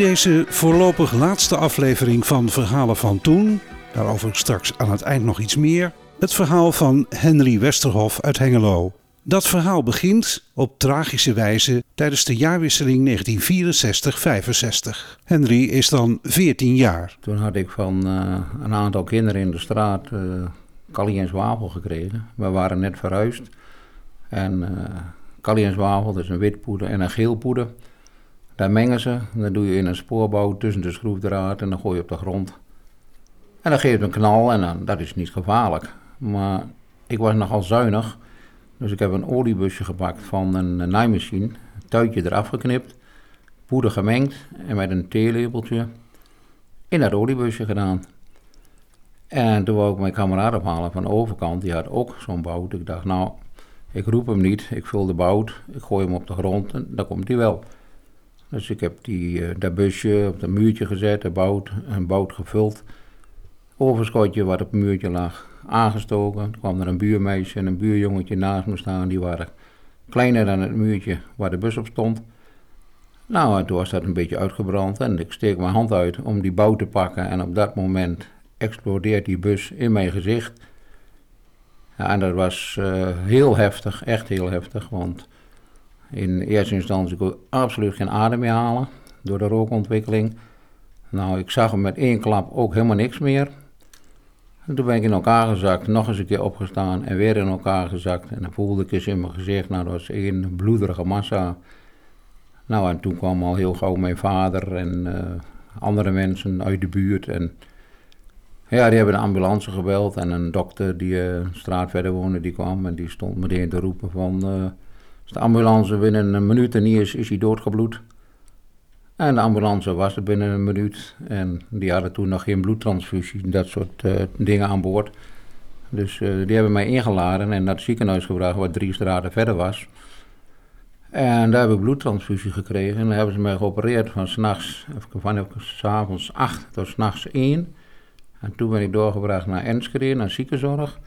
Deze voorlopig laatste aflevering van Verhalen van Toen, daarover straks aan het eind nog iets meer, het verhaal van Henry Westerhof uit Hengelo. Dat verhaal begint op tragische wijze tijdens de jaarwisseling 1964-65. Henry is dan 14 jaar. Toen had ik van uh, een aantal kinderen in de straat uh, en Zwavel gekregen. We waren net verhuisd. En uh, en Zwavel, dat is een wit poeder en een geel poeder. Daar mengen ze. Dan doe je in een spoorbouw tussen de schroefdraad en dan gooi je op de grond. En dan geeft een knal en dan, dat is niet gevaarlijk. Maar ik was nogal zuinig. Dus ik heb een oliebusje gepakt van een, een naaimachine. Tuitje eraf geknipt. Poeder gemengd en met een theelepeltje in dat oliebusje gedaan. En toen wou ik mijn kameraad ophalen van de overkant. Die had ook zo'n bout. Ik dacht, nou, ik roep hem niet. Ik vul de bout. Ik gooi hem op de grond en dan komt hij wel. Dus ik heb die, uh, dat busje op het muurtje gezet, de bout, een bout gevuld. Overschotje wat op het muurtje lag, aangestoken. Toen kwam er een buurmeisje en een buurjongetje naast me staan. Die waren kleiner dan het muurtje waar de bus op stond. Nou, en toen was dat een beetje uitgebrand en ik steek mijn hand uit om die bout te pakken. En op dat moment explodeert die bus in mijn gezicht. Ja, en dat was uh, heel heftig, echt heel heftig, want in eerste instantie kon ik absoluut geen adem meer halen door de rookontwikkeling. Nou, ik zag hem met één klap ook helemaal niks meer. En toen ben ik in elkaar gezakt, nog eens een keer opgestaan en weer in elkaar gezakt. En dan voelde ik eens in mijn gezicht, nou dat was één bloederige massa. Nou, en toen kwam al heel gauw mijn vader en uh, andere mensen uit de buurt. En ja, die hebben de ambulance gebeld en een dokter die uh, straat verder woonde, die kwam en die stond meteen te roepen van... Uh, de ambulance binnen een minuut er niet is, is hij doodgebloed. En de ambulance was er binnen een minuut. En die hadden toen nog geen bloedtransfusie, dat soort uh, dingen aan boord. Dus uh, die hebben mij ingeladen en naar het ziekenhuis gebracht, wat drie straten verder was. En daar heb ik bloedtransfusie gekregen. En dan hebben ze mij geopereerd van s'nachts, van s'avonds 8 tot s'nachts 1. En toen ben ik doorgebracht naar Enschede, naar ziekenzorg.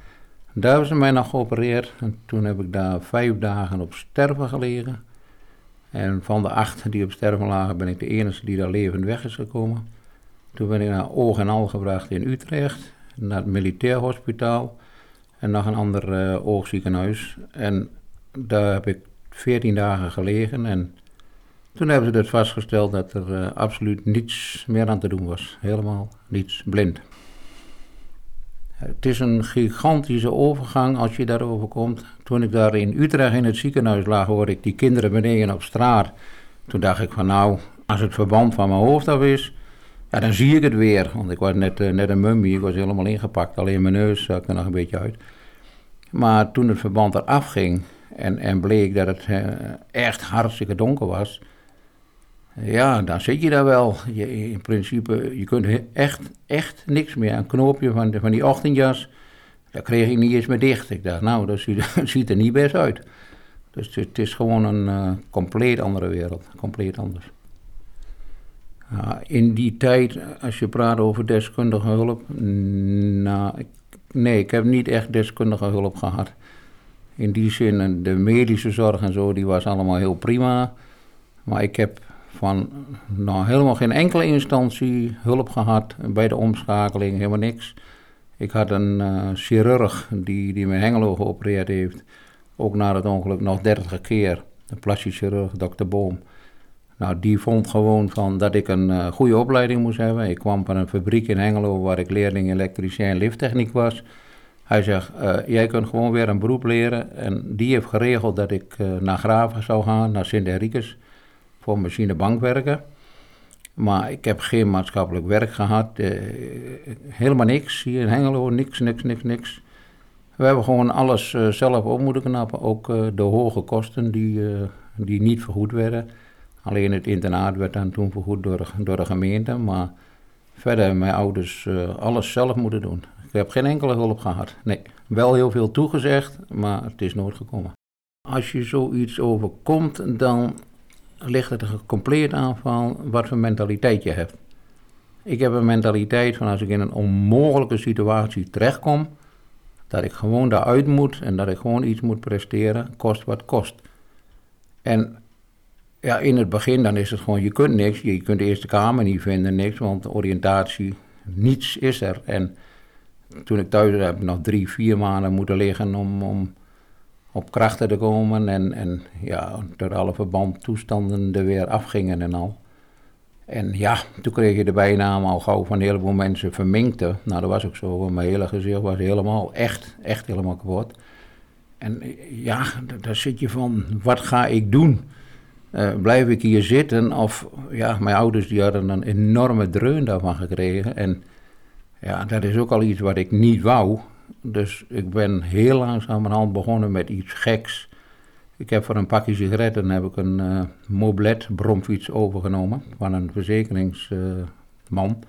Daar hebben ze mij nog geopereerd en toen heb ik daar vijf dagen op sterven gelegen. En van de acht die op sterven lagen ben ik de enige die daar levend weg is gekomen. Toen ben ik naar Oog en Al gebracht in Utrecht, naar het militair hospitaal en nog een ander uh, oogziekenhuis. En daar heb ik veertien dagen gelegen en toen hebben ze dus vastgesteld dat er uh, absoluut niets meer aan te doen was. Helemaal niets, blind. Het is een gigantische overgang als je daarover komt. Toen ik daar in Utrecht in het ziekenhuis lag, hoorde ik die kinderen beneden op straat. Toen dacht ik van nou, als het verband van mijn hoofd af is, ja, dan zie ik het weer. Want ik was net, uh, net een mummie, ik was helemaal ingepakt, alleen mijn neus zag er nog een beetje uit. Maar toen het verband eraf ging en, en bleek dat het uh, echt hartstikke donker was, ja, dan zit je daar wel. Je, in principe, je kunt echt, echt niks meer. Een knoopje van, van die ochtendjas, daar kreeg ik niet eens meer dicht. Ik dacht, nou, dat ziet, er niet best uit. Dus het, is gewoon een uh, compleet andere wereld. Compleet anders. In die tijd, als je praat over deskundige hulp, nou, nee, ik heb niet echt deskundige hulp gehad. In die zin, de medische zorg en zo, die was allemaal heel prima. Maar ik heb van nou, helemaal geen enkele instantie hulp gehad bij de omschakeling, helemaal niks. Ik had een uh, chirurg die, die mijn Hengelo geopereerd heeft, ook na het ongeluk nog dertig keer, een plastisch chirurg, dokter Boom. Nou, die vond gewoon van dat ik een uh, goede opleiding moest hebben. Ik kwam van een fabriek in Hengelo waar ik leerling elektricien en lifttechniek was. Hij zegt, uh, jij kunt gewoon weer een beroep leren. En die heeft geregeld dat ik naar Graven zou gaan, naar Sint-Henricus voor machinebankwerken. Maar ik heb geen maatschappelijk werk gehad. Eh, helemaal niks. Hier in Hengelo, niks, niks, niks, niks. We hebben gewoon alles uh, zelf op moeten knappen. Ook uh, de hoge kosten die, die niet vergoed werden. Alleen het internaat werd dan toen vergoed door de, door de gemeente. Maar Verder hebben mijn ouders alles zelf moeten doen. Ik heb geen enkele hulp gehad. Nee, wel heel veel toegezegd, maar het is nooit gekomen. Als je zoiets overkomt, dan ligt er compleet aan van wat voor mentaliteit je hebt. Ik heb een mentaliteit van als ik in een onmogelijke situatie terechtkom, dat ik gewoon daaruit moet en dat ik gewoon iets moet presteren, kost wat kost. En ja, in het begin dan is het gewoon, je kunt niks, je kunt de Eerste Kamer niet vinden, niks, want oriëntatie, niets is er. En toen ik thuis heb nog drie, vier maanden moeten liggen om, om op krachten te komen en, en ja, door alle verbandtoestanden er weer afgingen en al. En ja, toen kreeg je de bijnaam al gauw van een heleboel mensen verminkte. Nou, dat was ook zo. Mijn hele gezicht was helemaal, echt, echt helemaal kapot. En ja, daar zit je van, wat ga ik doen? Uh, blijf ik hier zitten? Of ja, mijn ouders die hadden een enorme dreun daarvan gekregen. En ja, dat is ook al iets wat ik niet wou. Dus ik ben heel langzamerhand begonnen met iets geks. Ik heb voor een pakje sigaretten heb ik een uh, moblet bromfiets overgenomen van een verzekeringsman.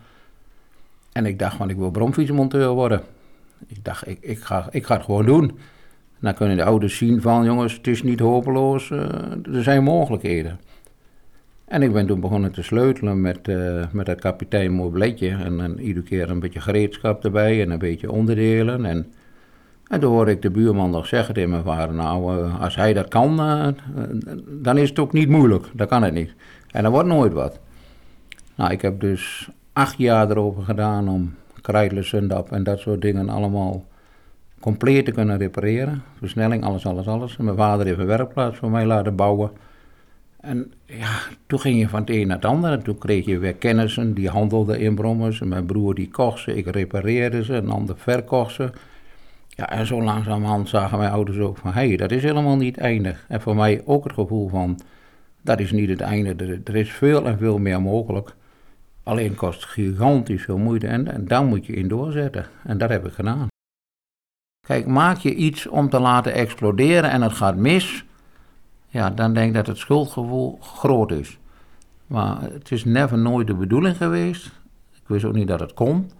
en ik dacht van ik wil bromfietsmonteur worden. Ik dacht ik, ik, ga, ik ga het gewoon doen. Dan kunnen de ouders zien van jongens het is niet hopeloos, uh, er zijn mogelijkheden. En ik ben toen begonnen te sleutelen met, uh, met dat kapitein mobletje. En, en iedere keer een beetje gereedschap erbij en een beetje onderdelen. En en toen hoorde ik de buurman nog zeggen tegen mijn vader, nou, eh, als hij dat kan, uh, dan is het ook niet moeilijk. Dat kan het niet. En dan wordt nooit wat. Nou, ik heb dus acht jaar erover gedaan om krijtelen, sundap en dat soort dingen allemaal compleet te kunnen repareren. Versnelling, alles, alles, alles. En mijn vader heeft een werkplaats voor mij laten bouwen. En ja, toen ging je van het een naar het andere. Toen kreeg je weer kennissen die handelden in brommers. En mijn broer die kocht ze, ik repareerde ze, een ander verkocht ze. Ja, en zo langzamerhand zagen mijn ouders ook van, hé, hey, dat is helemaal niet eindig. En voor mij ook het gevoel van, dat is niet het einde, er, is veel en veel meer mogelijk. Alleen kost gigantisch veel moeite en, en daar moet je in doorzetten. En dat heb ik gedaan. Kijk, maak je iets om te laten exploderen en het gaat mis, ja, dan denk ik dat het schuldgevoel groot is. Maar het is never nooit de bedoeling geweest. Ik wist ook niet dat het kon.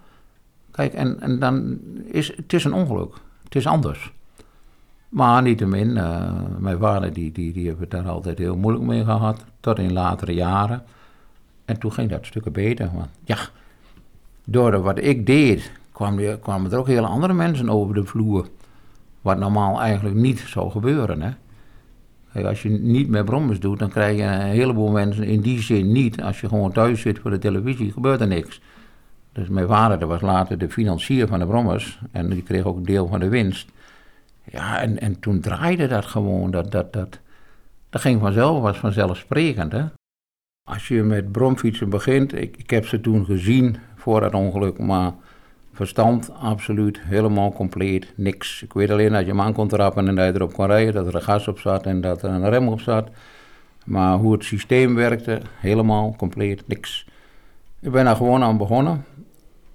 Kijk, en, en dan is het is een ongeluk. Het is anders. Maar niettemin, uh, mijn vader die, die, die hebben daar altijd heel moeilijk mee gehad, tot in latere jaren. En toen ging dat stukken beter. Want ja, door wat ik deed, kwamen, kwamen er ook hele andere mensen over de vloer. Wat normaal eigenlijk niet zou gebeuren. Hè? Als je niet met brommers doet, dan krijg je een heleboel mensen in die zin niet. Als je gewoon thuis zit voor de televisie, gebeurt er niks. Dus mijn vader was later de financier van de Brommers en die kreeg ook een deel van de winst. Ja, en, en toen draaide dat gewoon, dat, dat, dat, dat ging vanzelf, was vanzelfsprekend. Hè? Als je met bromfietsen begint, ik, ik heb ze toen gezien voor dat ongeluk, maar verstand absoluut helemaal compleet niks. Ik weet alleen dat je hem aan kon trappen en dat je erop kon rijden, dat er een gas op zat en dat er een rem op zat. Maar hoe het systeem werkte, helemaal compleet niks. Ik ben daar gewoon aan begonnen.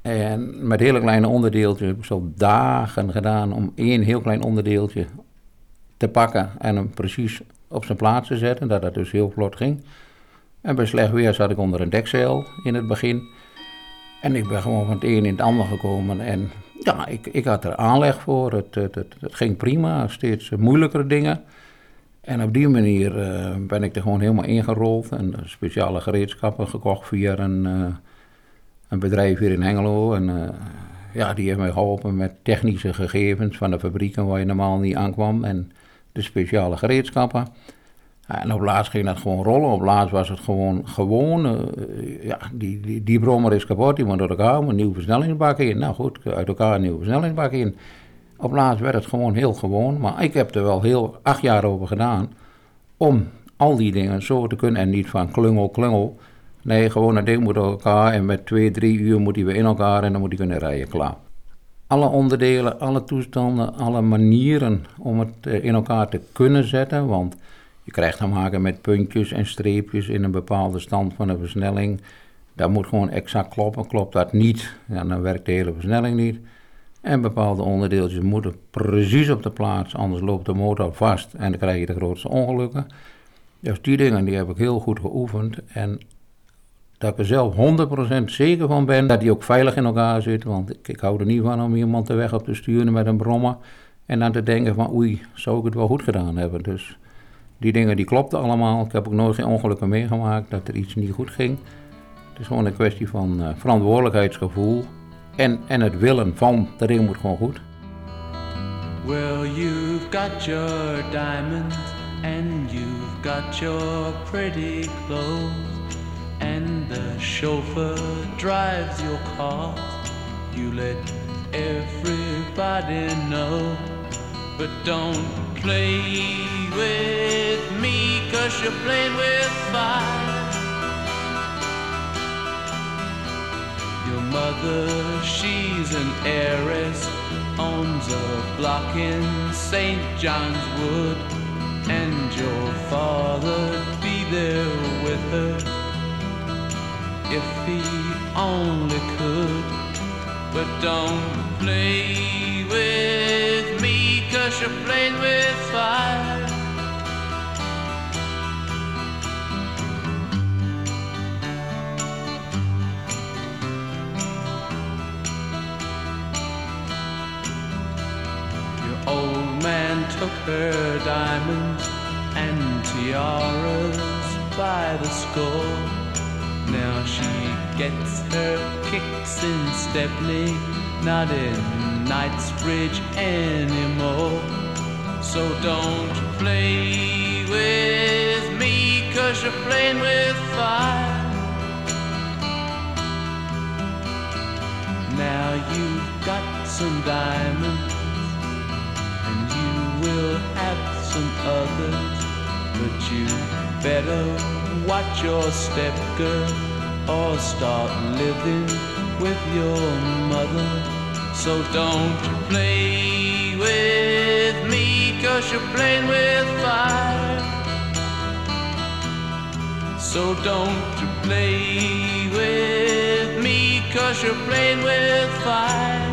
En met hele kleine onderdeeltjes heb ik zo dagen gedaan om één heel klein onderdeeltje te pakken en hem precies op zijn plaats te zetten, dat dat dus heel vlot ging. En bij slecht weer zat ik onder een dekzeil in het begin. En ik ben gewoon van het een in het ander gekomen. En ja, ik, ik had er aanleg voor. Het, het, het, ging prima, steeds moeilijkere dingen. En op die manier uh, ben ik er gewoon helemaal ingerold. En speciale gereedschappen gekocht via een, uh, een bedrijf hier in Hengelo. En ja, die heeft mij geholpen met technische gegevens van de fabrieken waar je normaal niet aankwam. En de speciale gereedschappen. En op laatst ging dat gewoon rollen. Op laatst was het gewoon, gewoon ja, die, die, die brommer is kapot, die moet door elkaar, een nieuwe versnellingsbak in. Nou goed, uit elkaar een nieuwe versnellingsbak in. Op laatst werd het gewoon heel gewoon. Maar ik heb er wel heel acht jaar over gedaan om al die dingen zo te kunnen. En niet van klungel, klungel. Nee, gewoon dat ding moet door elkaar en met twee, drie uur moet hij weer in elkaar en dan moet hij kunnen rijden, klaar. Alle onderdelen, alle toestanden, alle manieren om het eh, in elkaar te kunnen zetten, want je krijgt te maken met puntjes en streepjes in een bepaalde stand van een versnelling. Dat moet gewoon exact kloppen. Klopt dat niet, dan werkt de hele versnelling niet. En bepaalde onderdeeltjes moeten precies op de plaats, anders loopt de motor vast en dan krijg je de grootste ongelukken. Dus die dingen die heb ik heel goed geoefend. En dat ik er zelf 100% zeker van ben dat die ook veilig in elkaar zit. Want ik, ik hou er niet van om iemand de weg op te sturen met een brommer. En dan te denken van oei, zou ik het wel goed gedaan hebben. Dus die dingen die klopten allemaal. Ik heb ook nooit geen ongelukken meegemaakt dat er iets niet goed ging. Het is gewoon een kwestie van uh, verantwoordelijkheidsgevoel. En, en het willen van, de ding moet gewoon goed. Well, you've got your diamonds and you've got your pretty clothes and the chauffeur drives your car. You let everybody know, but don't play with me cause you're playing with fire. Your mother, she's an heiress owns a block in St. John's Wood, and your father'd be there with her if he only could. But don't play with me, cause you're playing with fire. Your old man took her diamonds and tiaras by the score. Now she gets her kicks in Stepney, not in Knightsbridge anymore. So don't play with me, cause you're playing with fire. Now you've got some diamonds and you will have some others, but you better watch your step, girl, or start living with your mother. So don't play with me, cause you're playing with fire. So don't play with me, cause you're playing with fire.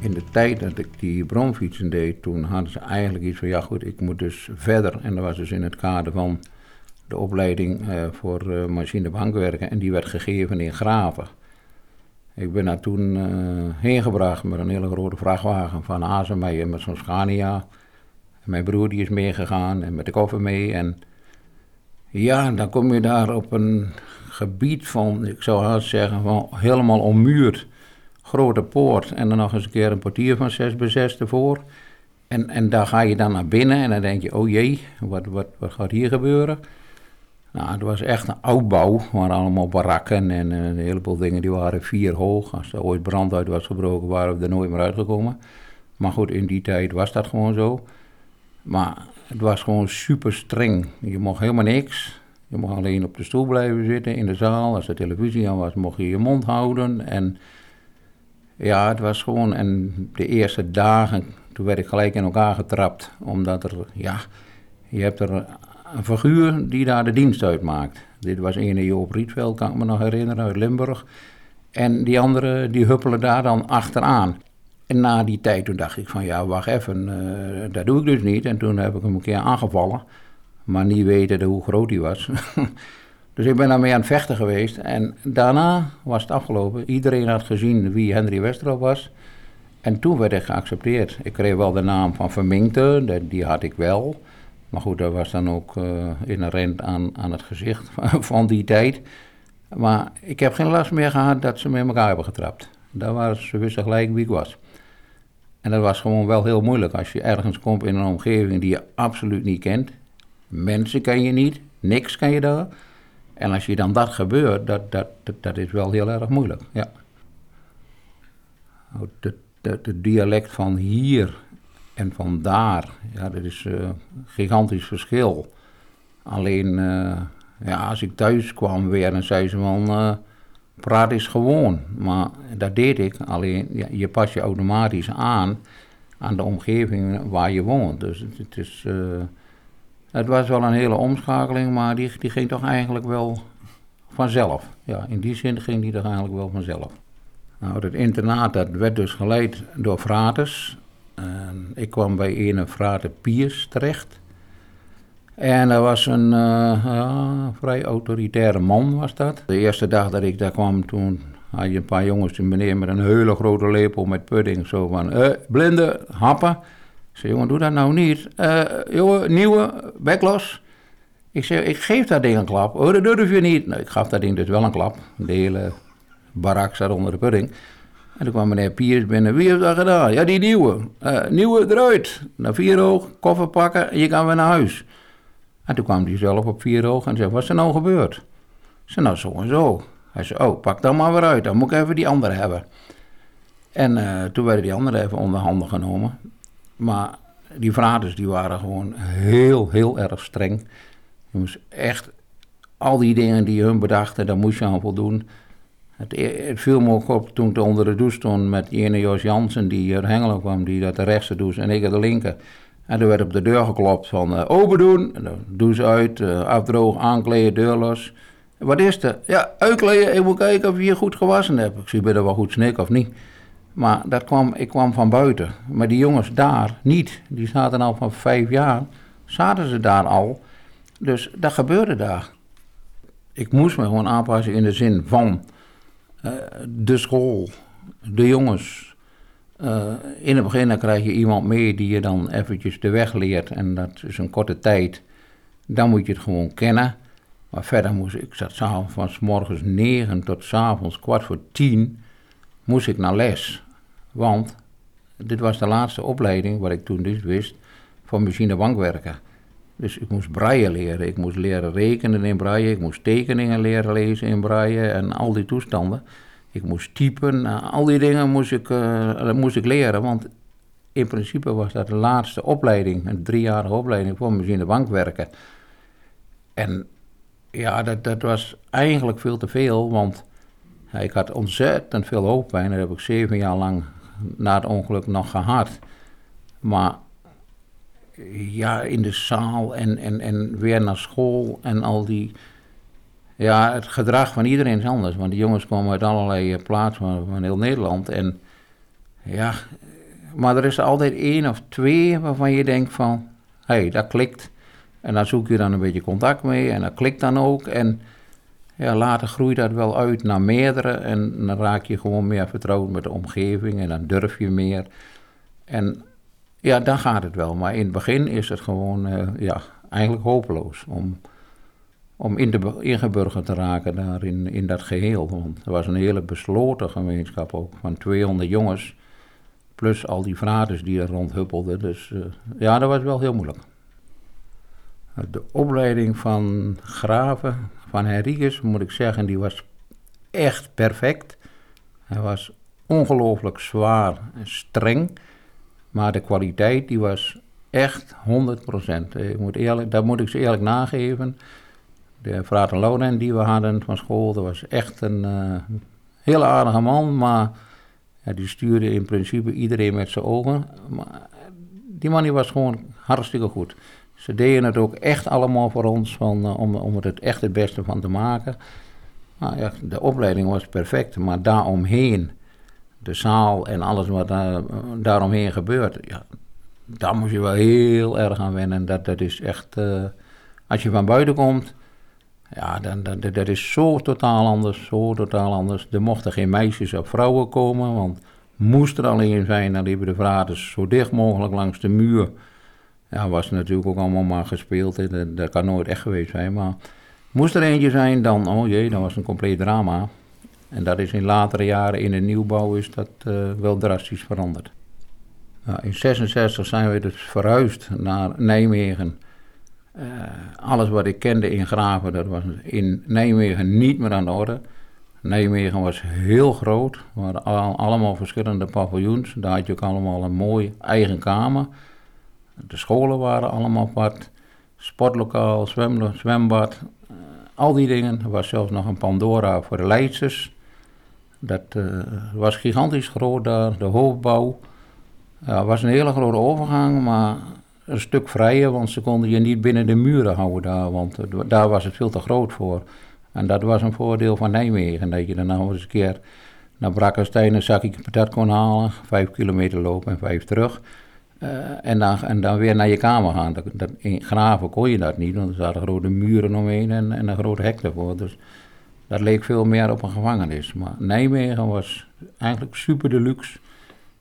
in de tijd dat ik die bromfietsen deed, toen hadden ze eigenlijk iets van, ja goed, ik moet dus verder. En dat was dus in het kader van de opleiding uh, voor uh, machinebankwerken en die werd gegeven in Graven. Ik ben daar toen uh, heen gebracht met een hele grote vrachtwagen van Azenmeijer met zo'n Scania. En mijn broer die is meegegaan en met de koffer mee. En ja, dan kom je daar op een gebied van, ik zou haast zeggen, van helemaal ommuurd grote poort en dan nog eens een keer een portier van 6 bij 6 ervoor. En, en daar ga je dan naar binnen en dan denk je, oh jee, wat, wat, wat gaat hier gebeuren? Nou, het was echt een oudbouw, er waren allemaal barakken en een heleboel dingen die waren vier hoog. Als er ooit brand uit was gebroken, waren we er nooit meer uitgekomen. Maar goed, in die tijd was dat gewoon zo. Maar het was gewoon super streng. Je mocht helemaal niks. Je mocht alleen op de stoel blijven zitten in de zaal. Als er televisie aan was, mocht je je mond houden. En ja, het was gewoon. En de eerste dagen, toen werd ik gelijk in elkaar getrapt. Omdat er, ja, je hebt er een figuur die daar de dienst uitmaakt. Dit was ene Joop Rietveld, kan ik me nog herinneren, uit Limburg. En die andere, die huppelen daar dan achteraan. En na die tijd, toen dacht ik van, ja, wacht even, uh, dat doe ik dus niet. En toen heb ik hem een keer aangevallen. Maar niet weten hoe groot hij was. Dus ik ben daarmee aan het vechten geweest. En daarna was het afgelopen. Iedereen had gezien wie Henry Westerhoff was. En toen werd ik geaccepteerd. Ik kreeg wel de naam van Verminkte, die had ik wel. Maar goed, dat was dan ook uh, inherent aan, aan het gezicht van die tijd. Maar ik heb geen last meer gehad dat ze met elkaar hebben getrapt. Daar waren ze wisten gelijk wie ik was. En dat was gewoon wel heel moeilijk als je ergens komt in een omgeving die je absoluut niet kent. Mensen ken je niet, niks ken je daar. En als je dan dat gebeurt, dat, dat, dat, is wel heel erg moeilijk. Ja. Het nou, dialect van hier en van daar, ja, dat is een uh, gigantisch verschil. Alleen, uh, ja, als ik thuis kwam weer, dan zei ze van, uh, praat is gewoon. Maar dat deed ik, alleen ja, je pas je automatisch aan aan de omgeving waar je woont. Dus het, is... Het was wel een hele omschakeling, maar die, die ging toch eigenlijk wel vanzelf. Ja, in die zin ging die toch eigenlijk wel vanzelf. Nou, het internaat dat werd dus geleid door fraters. ik kwam bij ene frater Piers terecht. En dat was een ja, vrij autoritaire man was dat. De eerste dag dat ik daar kwam, toen had je een paar jongens in beneden met een hele grote lepel met pudding. Zo van, uh, blinde, happen. Ik zei, jongen, doe dat nou niet. Uh, jongen, nieuwe, backlos. Ik zei, ik geef dat ding een klap. Oh, dat durf je niet. Nou, ik gaf dat ding dus wel een klap. De hele barak zat onder de pudding. En toen kwam meneer Piers binnen. Wie heeft dat gedaan? Ja, die nieuwe. Uh, nieuwe eruit. Naar vier hoog, koffer pakken en je kan weer naar huis. En toen kwam hij zelf op vier hoog en zei, wat is er nou gebeurd? Ik zei, nou zo en zo. Hij zei, oh, pak dan maar weer uit. Dan moet ik even die andere hebben. En uh, toen werden die anderen even onder handen genomen. Maar die vaders die waren gewoon heel, heel erg streng. Je moest echt al die dingen die hun bedachten, daar moest je aan voldoen. Het, het viel me ook op toen ik onder de douche stond met ene Jos Jansen, die uit Hengelo kwam, die dat de rechtse douche en ik de linker. En er werd op de deur geklopt van uh, open doen, douche uit, uh, afdrogen, aankleden, deur los. Wat is er? Ja, uitkleden, ik moet kijken of je je goed gewassen hebt. Ik zie, ben er wel goed snik of niet? Maar dat kwam, ik kwam van buiten. Maar die jongens daar niet. Die zaten al van vijf jaar, zaten ze daar al. Dus dat gebeurde daar. Ik moest me gewoon aanpassen in de zin van uh, de school, de jongens. Uh, in het begin dan krijg je iemand mee die je dan eventjes de weg leert. En dat is een korte tijd. Dan moet je het gewoon kennen. Maar verder moest ik, zat van s morgens negen tot s avonds kwart voor tien, moest ik naar les. Want dit was de laatste opleiding, wat ik toen dus wist, voor machinebankwerken. Dus ik moest braille leren. Ik moest leren rekenen in braille. Ik moest tekeningen leren lezen in braille en al die toestanden. Ik moest typen. Nou, al die dingen moest ik, uh, moest ik leren. Want in principe was dat de laatste opleiding, een driejarige opleiding voor machinebankwerken. En ja, dat, dat was eigenlijk veel te veel, want ik had ontzettend veel hoofdpijn. Dat heb ik zeven jaar lang na het ongeluk nog gehad. Maar ja, in de zaal en, en, en weer naar school en al die... Ja, het gedrag van iedereen is anders, want die jongens komen uit allerlei eh, plaatsen van, heel Nederland. En ja, maar er is altijd één of twee waarvan je denkt van, hé, hey, dat klikt. En daar zoek je dan een beetje contact mee en dat klikt dan ook. En ja, later groeit dat wel uit naar meerdere en dan raak je gewoon meer vertrouwd met de omgeving en dan durf je meer. En ja, dan gaat het wel. Maar in het begin is het gewoon uh, ja, eigenlijk hopeloos om, om in de, ingeburgerd te raken daar in, dat geheel. Want er was een hele besloten gemeenschap ook van 200 jongens. Plus al die fraters die er rondhuppelden. Dus uh, ja, dat was wel heel moeilijk. De opleiding van Graven, van Henriques, moet ik zeggen, die was echt perfect. Hij was ongelooflijk zwaar en streng. Maar de kwaliteit die was echt 100%. Ik moet eerlijk, dat moet ik ze eerlijk nageven. De frater Laurent die we hadden van school, dat was echt een uh, hele aardige man. Maar ja, die stuurde in principe iedereen met zijn ogen. Maar die man was gewoon hartstikke goed. Ze deden het ook echt allemaal voor ons van, uh, om, om het echt het beste van te maken. Nou ja, de opleiding was perfect, maar daaromheen de zaal en alles wat daar, daaromheen gebeurt, ja, daar moet je wel heel erg aan wennen. Dat, dat is echt, uh, als je van buiten komt, ja, dan, dan, dat is zo totaal anders, zo totaal anders. Er mochten geen meisjes of vrouwen komen, want moest er alleen zijn, dan liepen de vaders zo dicht mogelijk langs de muur. Ja, was natuurlijk ook allemaal maar gespeeld, dat, dat kan nooit echt geweest zijn, maar moest er eentje zijn, dan, oh jee, dan was een compleet drama. En dat is in latere jaren in de nieuwbouw is dat uh, wel drastisch veranderd. Nou, in 66 zijn we dus verhuisd naar Nijmegen. Uh, alles wat ik kende in Graven, dat was in Nijmegen niet meer aan de orde. Nijmegen was heel groot, er waren al, allemaal verschillende paviljoens. Daar had je ook allemaal een mooi eigen kamer. De scholen waren allemaal apart. Sportlokaal, zwembad, uh, al die dingen. Er was zelfs nog een Pandora voor de Leidsers. Dat uh, was gigantisch groot daar, de hoofdbouw. Het was een hele grote overgang, maar een stuk vrijer, want ze konden je niet binnen de muren houden daar, want daar was het veel te groot voor. En dat was een voordeel van Nijmegen, dat je dan nou eens een keer naar Brakkenstein een zakje patat kon halen, vijf kilometer lopen en vijf terug. Eh, en, dan, en dan weer naar je kamer gaan. Dat, in Graven kon je dat niet, want er zaten grote muren omheen en, en een groot hek ervoor. Dus dat leek veel meer op een gevangenis. Maar Nijmegen was eigenlijk super deluxe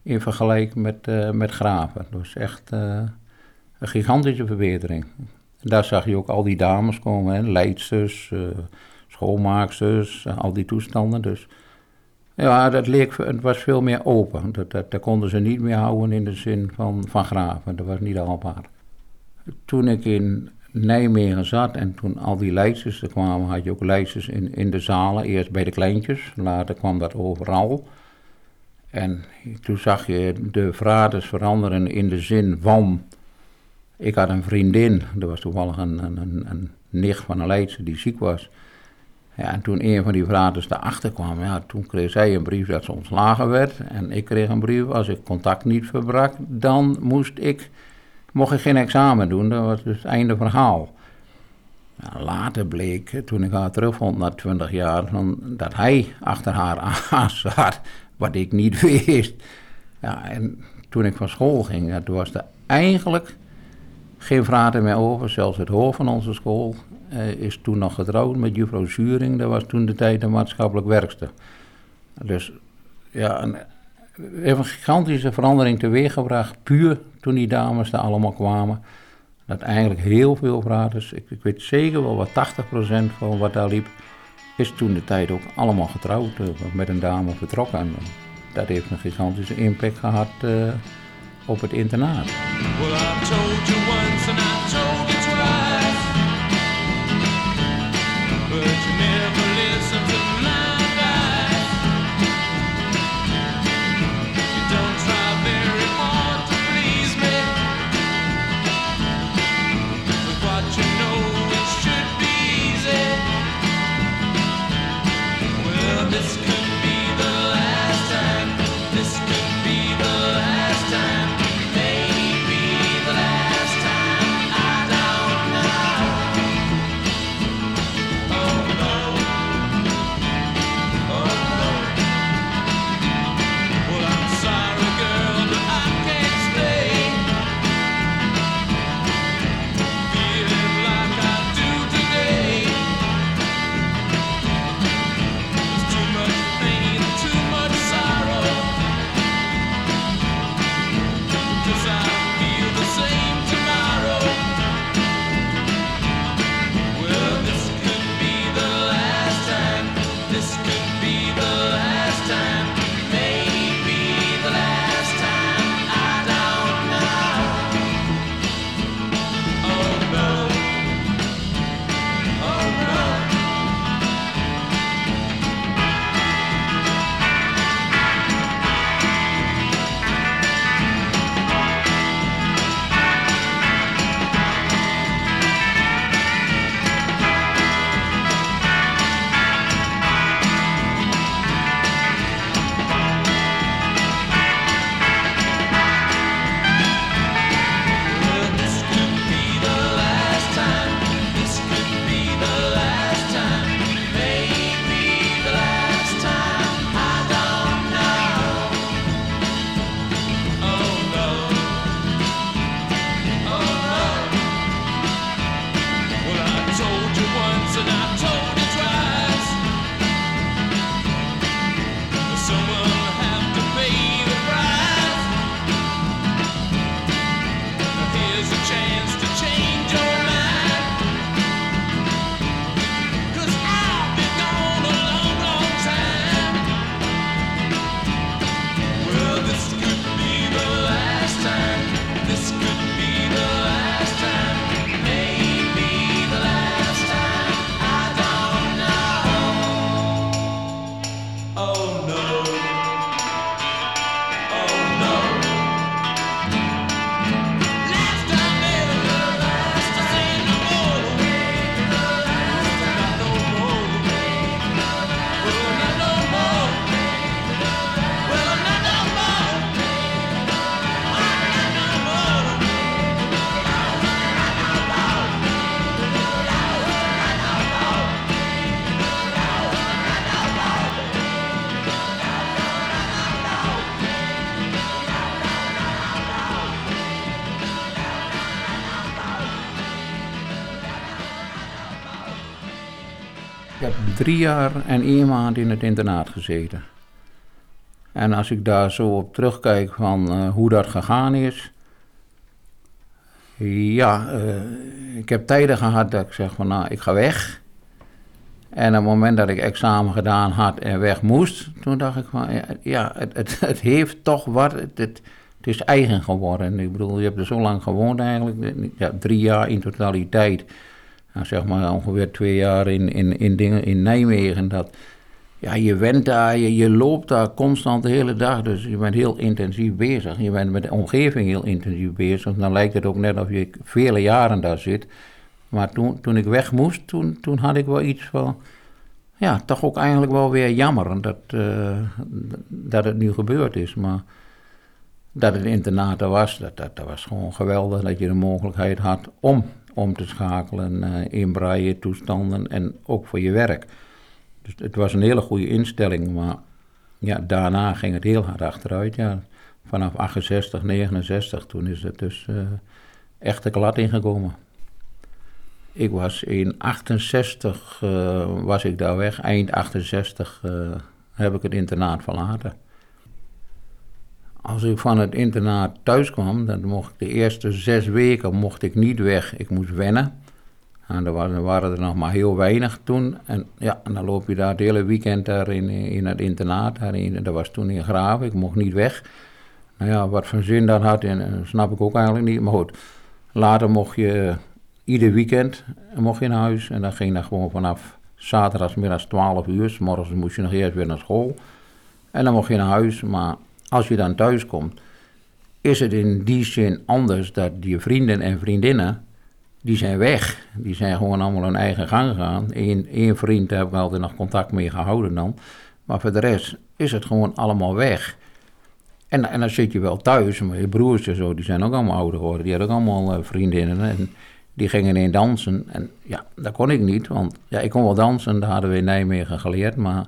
in vergelijking met, uh, met Graven. Dus echt uh, een gigantische verbetering. daar zag je ook al die dames komen, hè, leidsters, uh, schoonmaaksters, al die toestanden. Dus ja, dat leek, het was veel meer open. Dat, dat, dat konden ze niet meer houden in de zin van, van graven. Dat was niet haalbaar. Toen ik in Nijmegen zat en toen al die leidsters er kwamen, had je ook leidsters in, in de zalen. Eerst bij de kleintjes, later kwam dat overal. En toen zag je de vaders veranderen in de zin van... Ik had een vriendin, er was toevallig een, een, een, een nicht van een leidster die ziek was... Ja, en toen een van die vaders daarachter kwam, ja, toen kreeg zij een brief dat ze ontslagen werd. En ik kreeg een brief, als ik contact niet verbrak, dan moest ik, mocht ik geen examen doen. Dat was dus het einde verhaal. Ja, later bleek, toen ik haar terugvond na twintig jaar, dat hij achter haar aan zat, wat ik niet wist. Ja, en toen ik van school ging, toen was er eigenlijk geen vragen meer over. Zelfs het hoofd van onze school uh, is toen nog getrouwd met juffrouw Zuring. Dat was toen de tijd een maatschappelijk werkster. Dus ja, een, een gigantische verandering teweeggebracht. Puur toen die dames daar allemaal kwamen. Dat eigenlijk heel veel vragen. Ik, ik weet zeker wel wat 80% van wat daar liep. Is toen de tijd ook allemaal getrouwd. Uh, met een dame vertrokken. En dat heeft een gigantische impact gehad uh, op het internaat. Drie jaar en één maand in het internaat gezeten. En als ik daar zo op terugkijk van uh, hoe dat gegaan is. Ja, uh, ik heb tijden gehad dat ik zeg van nou, ik ga weg. En op het moment dat ik examen gedaan had en weg moest, toen dacht ik van ja, het, het, heeft toch wat. Het, het, is eigen geworden. Ik bedoel, je hebt er zo lang gewoond eigenlijk. Ja, drie jaar in totaliteit. Nou, zeg maar ongeveer twee jaar in, in, in, dingen, in Nijmegen. Dat, ja, je went daar, je, je loopt daar constant de hele dag. Dus je bent heel intensief bezig. Je bent met de omgeving heel intensief bezig. Dan lijkt het ook net of je vele jaren daar zit. Maar toen, toen ik weg moest, toen, toen had ik wel iets van... Ja, toch ook eigenlijk wel weer jammer dat, uh, dat het nu gebeurd is. Maar dat het internaat er was, dat, dat, dat was gewoon geweldig. Dat je de mogelijkheid had om om te schakelen uh, in braille toestanden en ook voor je werk. Dus het was een hele goede instelling, maar ja, daarna ging het heel hard achteruit. Ja. Vanaf 68, 69, toen is het dus uh, echt de klad ingekomen. Ik was in 68 uh, eh, was ik daar weg, eind 68 heb ik het internaat verlaten. Als ik van het internaat thuis kwam, dan mocht ik de eerste zes weken mocht ik niet weg. Ik moest wennen. En er waren, er nog maar heel weinig toen. En ja, en dan loop je daar het hele weekend daar in, in het internaat. Daarin, dat was toen in Graven, ik mocht niet weg. Nou ja, wat voor zin dat had, en, snap ik ook eigenlijk niet. Maar goed, later mocht je ieder weekend mocht je naar huis. En dan ging je gewoon vanaf zaterdagmiddags 12 uur. Morgens moest je nog eerst weer naar school. En dan mocht je naar huis, maar als je dan thuis komt, is het in die zin anders dat je vrienden en vriendinnen, die zijn weg. Die zijn gewoon allemaal hun eigen gang gegaan. Eén, één vriend heb ik altijd nog contact mee gehouden dan. Maar voor de rest is het gewoon allemaal weg. En, en dan zit je wel thuis, maar je broers en zo, die zijn ook allemaal ouder geworden. Die hadden ook allemaal uh, vriendinnen en die gingen in dansen. En ja, dat kon ik niet, want ja, ik kon wel dansen, dat hadden we in Nijmegen geleerd, maar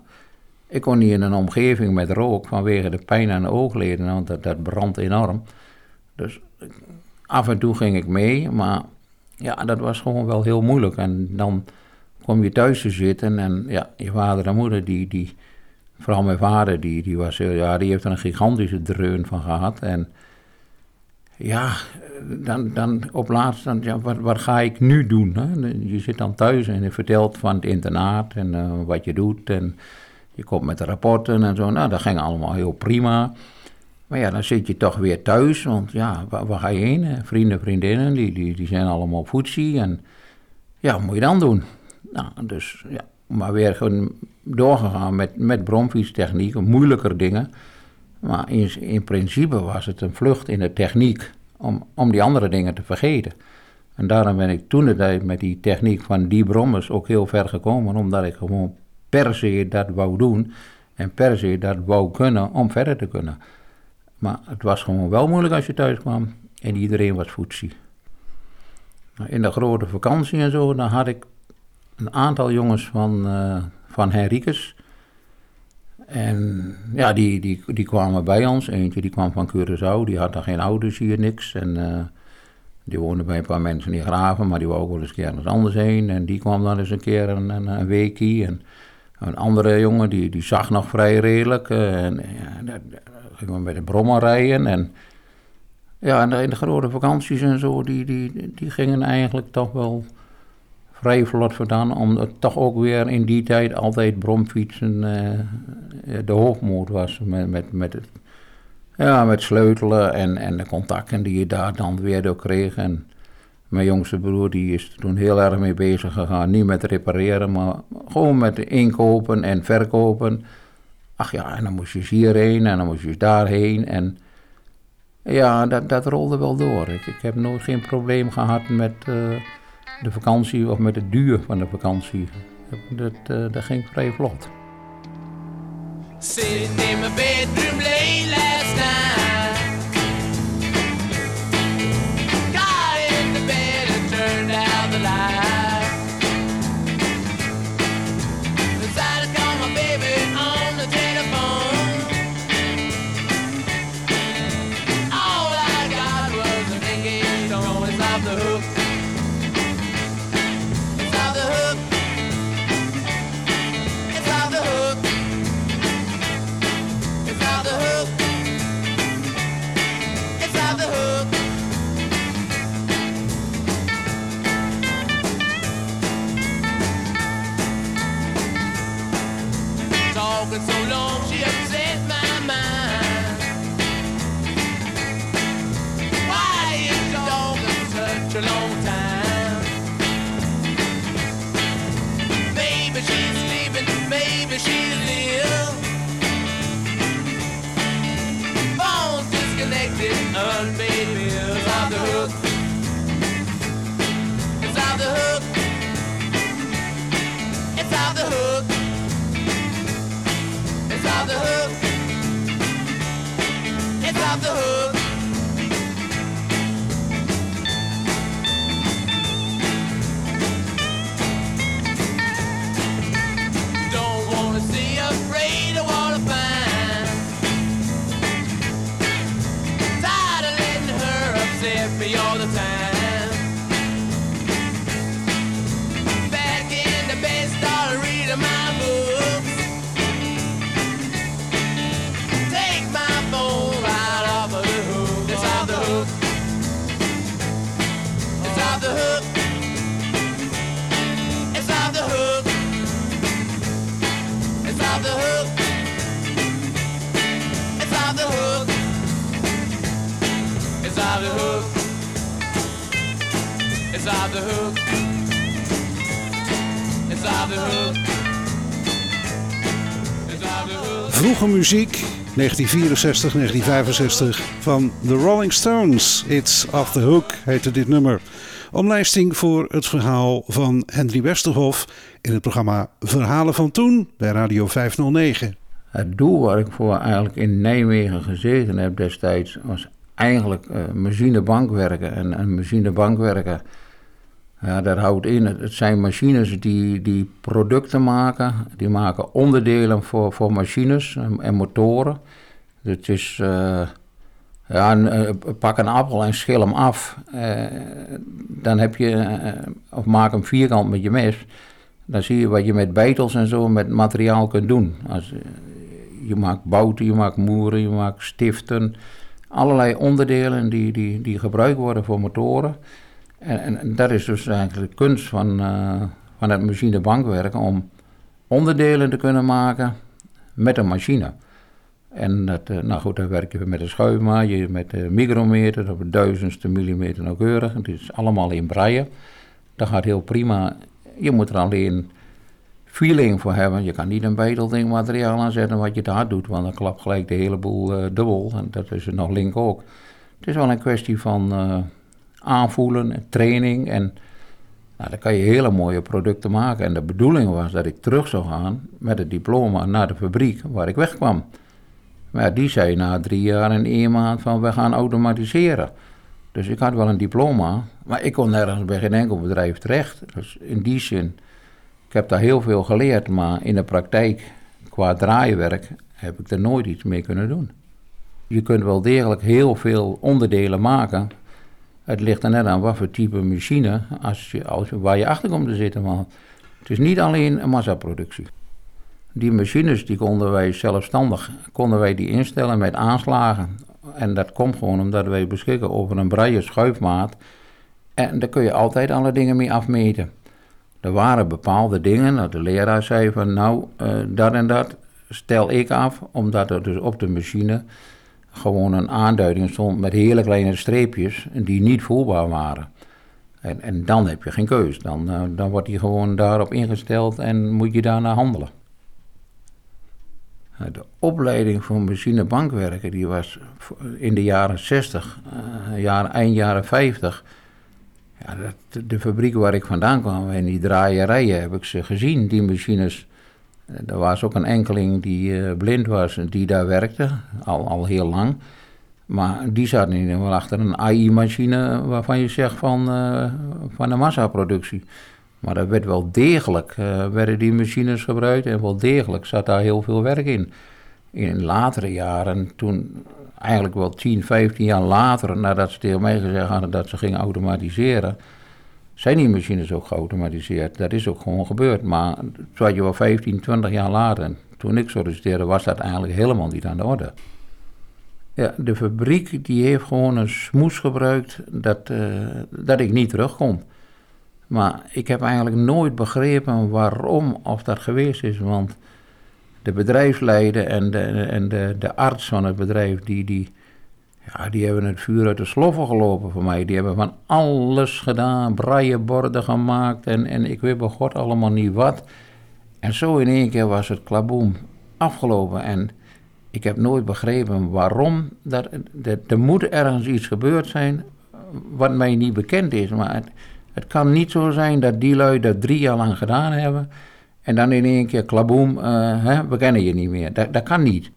ik kon niet in een omgeving met rook vanwege de pijn aan de oogleden, want dat, brandt enorm. Dus af en toe ging ik mee, maar ja, dat was gewoon wel heel moeilijk. En dan kom je thuis te zitten en ja, je vader en moeder, die, die, vooral mijn vader, die, die, was, ja, die heeft er een gigantische dreun van gehad. En ja, dan, dan op laatst, dan, ja, wat, wat ga ik nu doen? Hè? Je zit dan thuis en je vertelt van het internaat en uh, wat je doet. En je komt met de rapporten en zo. Nou, dat ging allemaal heel prima. Maar ja, dan zit je toch weer thuis, want ja, waar, ga je heen? Vrienden, vriendinnen, die, die, die zijn allemaal op. En ja, wat moet je dan doen? Nou, dus ja, maar weer gewoon doorgegaan met, met bromfietstechniek, moeilijker dingen. Maar in, in principe was het een vlucht in de techniek om, om die andere dingen te vergeten. En daarom ben ik toen met die techniek van die brommers ook heel ver gekomen, omdat ik gewoon per se dat wou doen en per se dat wou kunnen om verder te kunnen. Maar het was gewoon wel moeilijk als je thuis kwam en iedereen was voetzie. Nou, in de grote vakantie en zo, dan had ik een aantal jongens van, uh, van Henriques. En ja, die, die, die kwamen bij ons. Eentje die kwam van Curaçao, die had dan geen ouders hier, niks. En uh, die woonde bij een paar mensen in Graven, maar die wou ook wel eens een keer anders heen. En die kwam dan eens een keer een, een, een weekie. En een andere jongen die, die zag nog vrij redelijk. Uh, en ja, daar gingen we met de brommer rijden. En ja, en in de grote vakanties en zo, die, die, die gingen eigenlijk toch wel vrij vlot vandaan. Omdat toch ook weer in die tijd altijd bromfietsen uh, de hoofdmoot was. Met, met, met, ja, met sleutelen en, en de contacten die je daar dan weer door kreeg. En, mijn jongste broer die is toen heel erg mee bezig gegaan. Niet met repareren, maar gewoon met inkopen en verkopen. Ach ja, en dan moest je hierheen en dan moest je daarheen. En ja, dat, dat rolde wel door. Ik, ik heb nooit geen probleem gehad met uh, de vakantie of met het duur van de vakantie. Dat, uh, dat ging vrij vlot. Sitting in my bedroom late such a long time. Maybe she's sleeping, maybe she's ill. Phone's disconnected, unpaid bills off the hook. It's off the hook. It's off the hook. It's off the hook. It's off the hook. Off the hook. It's off the hook. It's off the hook. Vroege muziek, 1964, 1965 van The Rolling Stones. It's Off the Hook heette dit nummer. Omlijsting voor het verhaal van Henry Westerhof in het programma Verhalen van Toen bij Radio 509. Het doel waar ik voor eigenlijk in Nijmegen gezeten heb destijds was eigenlijk eh machinebankwerken. En, en machinebankwerken, ja, dat houdt in, het, zijn machines die, die producten maken. Die maken onderdelen voor, voor machines en, en motoren. Het is, eh, ja, eh, pak een appel en schil hem af. Eh, dan heb je, of maak hem vierkant met je mes. Dan zie je wat je met beitels en zo met materiaal kunt doen. Als, je maakt bouten, je maakt moeren, je maakt stiften. Allerlei onderdelen die, die, die gebruikt worden voor motoren. En, dat is dus eigenlijk de kunst van, eh, van het machinebankwerken om onderdelen te kunnen maken met een machine. En dat, eh, nou goed, dan werk je met een schuifmaat, je met een micrometer, op duizendste millimeter nauwkeurig. Het is allemaal in braille. Dat gaat heel prima. Je moet er alleen feeling voor hebben. Je kan niet een betelding materiaal aanzetten wat je daar doet, want dan klapt gelijk de hele boel eh, dubbel. En dat is er nog link ook. Het is wel een kwestie van aanvoelen en training. En nou, dan kan je hele mooie producten maken. En de bedoeling was dat ik terug zou gaan met het diploma naar de fabriek waar ik wegkwam. Maar die zei na drie jaar en één maand van we gaan automatiseren. Dus ik had wel een diploma, maar ik kon nergens bij geen enkel bedrijf terecht. Dus in die zin, ik heb daar heel veel geleerd, maar in de praktijk, qua draaiwerk, heb ik er nooit iets mee kunnen doen. Je kunt wel degelijk heel veel onderdelen maken. Het ligt er net aan wat voor type machine, als je, als, waar je achter komt te zitten. Want het is niet alleen een massaproductie. Die machines die konden wij zelfstandig konden wij die instellen met aanslagen. En dat komt gewoon omdat wij beschikken over een braille schuifmaat. En daar kun je altijd alle dingen mee afmeten. Er waren bepaalde dingen, dat de leraar zei van nou, uh, dat en dat stel ik af, omdat er dus op de machine gewoon een aanduiding stond met hele kleine streepjes die niet voelbaar waren. En, en dan heb je geen keus. Dan, uh, dan wordt die gewoon daarop ingesteld en moet je daarna handelen. De opleiding voor machinebankwerken die was in de jaren 60, uh, jaren, eind jaren 50. Ja, dat, de fabriek waar ik vandaan kwam, in die draaierijen, heb ik ze gezien, die machines. Er was ook een enkeling die uh, blind was en die daar werkte, al, al heel lang. Maar die zat niet wel achter een AI-machine waarvan je zegt van, uh, van de massaproductie. Maar er werd wel degelijk, werden die machines gebruikt en wel degelijk zat daar heel veel werk in. In latere jaren, toen eigenlijk wel 10, 15 jaar later, nadat ze tegen mij gezegd hadden dat ze gingen automatiseren, zijn die machines ook geautomatiseerd. Dat is ook gewoon gebeurd. Maar toen je wel 15, 20 jaar later, toen ik solliciteerde, was dat eigenlijk helemaal niet aan de orde. Ja, de fabriek die heeft gewoon een smoes gebruikt dat, uh, dat ik niet terugkom. Maar ik heb eigenlijk nooit begrepen waarom of dat geweest is. Want de bedrijfsleider en de, en de, de arts van het bedrijf, die, die, Ja, die hebben het vuur uit de sloffen gelopen voor mij. Die hebben van alles gedaan, braaienborden gemaakt en, en ik weet bij god allemaal niet wat. En zo in één keer was het klaboom afgelopen en ik heb nooit begrepen waarom. Dat, er moet ergens iets gebeurd zijn wat mij niet bekend is. Maar het, kan niet zo zijn dat die lui dat drie jaar lang gedaan hebben. En dan in één keer klaboom, uh, hè, we kennen je niet meer. Dat, dat kan niet.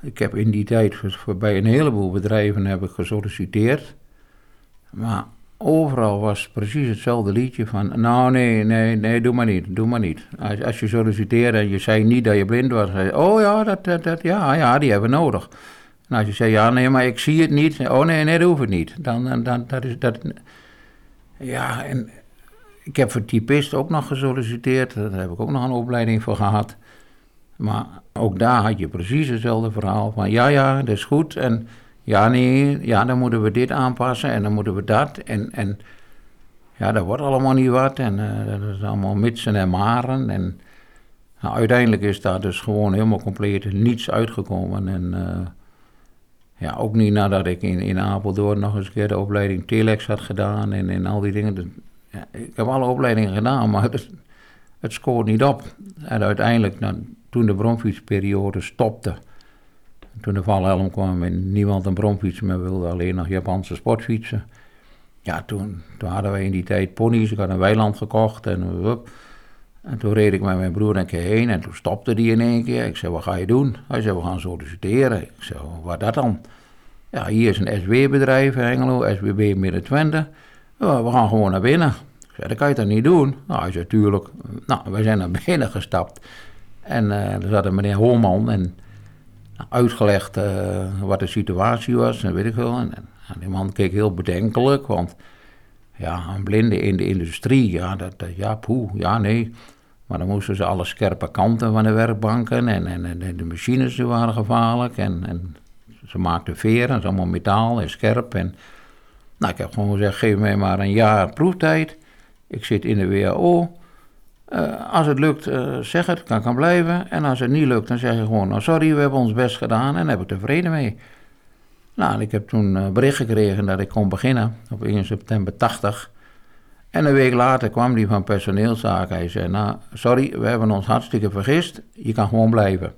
Ik heb in die tijd bij een heleboel bedrijven heb ik gesolliciteerd. Maar overal was precies hetzelfde liedje van... Nou, nee, nee, nee, doe maar niet, doe maar niet. Als, als je solliciteerde en je zei niet dat je blind was... Zei, oh ja, dat, dat, ja, ja, die hebben we nodig. En als je zei, ja, nee, maar ik zie het niet. Oh nee, nee, dat hoeft het niet. Dan, dan, dan dat is dat... Ja, en ik heb voor typist ook nog gesolliciteerd. Daar heb ik ook nog een opleiding voor gehad. Maar ook daar had je precies hetzelfde verhaal van ja, ja, dat is goed. En ja, nee, ja, dan moeten we dit aanpassen en dan moeten we dat. En, en ja, dat wordt allemaal niet wat. En uh, dat is allemaal mitsen en maren. En nou, uiteindelijk is daar dus gewoon helemaal compleet niets uitgekomen. En uh, ja, ook niet nadat ik in, in Apeldoorn nog eens een keer de opleiding Telex had gedaan en, en al die dingen. ja, ik heb alle opleidingen gedaan, maar het, het scoort niet op. En uiteindelijk, nou, toen de bromfietsperiode stopte, toen de valhelm kwam en niemand een bromfiets meer wilde, alleen nog Japanse sportfietsen. Ja, toen, toen hadden wij in die tijd ponies, ik had een weiland gekocht en wup. En toen reed ik met mijn broer een keer heen en toen stopte die in één keer. Ik zei, wat ga je doen? Hij zei, we gaan solliciteren. Ik zei, wat dat dan? Ja, hier is een SW-bedrijf in Engelo, SWB Midden-Twente. Ja, we gaan gewoon naar binnen. Ik zei, dat kan je toch niet doen? Nou, hij zei, tuurlijk. Nou, wij zijn naar binnen gestapt. En uh, zat een meneer Holman en nou, uitgelegd uh, wat de situatie was en weet ik wel. En, die man keek heel bedenkelijk, want ja, een blinde in de industrie, ja, dat, ja, ja, nee. Maar dan moesten ze alle scherpe kanten van de werkbanken en, en, en de machines die waren gevaarlijk. En, en ze maakten veren, dat is allemaal metaal en scherp. En, nou, ik heb gewoon gezegd, geef mij maar een jaar proeftijd. Ik zit in de WHO. Uh, als het lukt, uh, zeg het, kan ik gaan blijven. En als het niet lukt, dan zeg je gewoon, nou sorry, we hebben ons best gedaan en daar heb ik tevreden mee. Nou, ik heb toen uh, bericht gekregen dat ik kon beginnen op 1 september 80. En een week later kwam die van personeelszaken. Hij zei, nou, sorry, we hebben ons hartstikke vergist. Je kan gewoon blijven.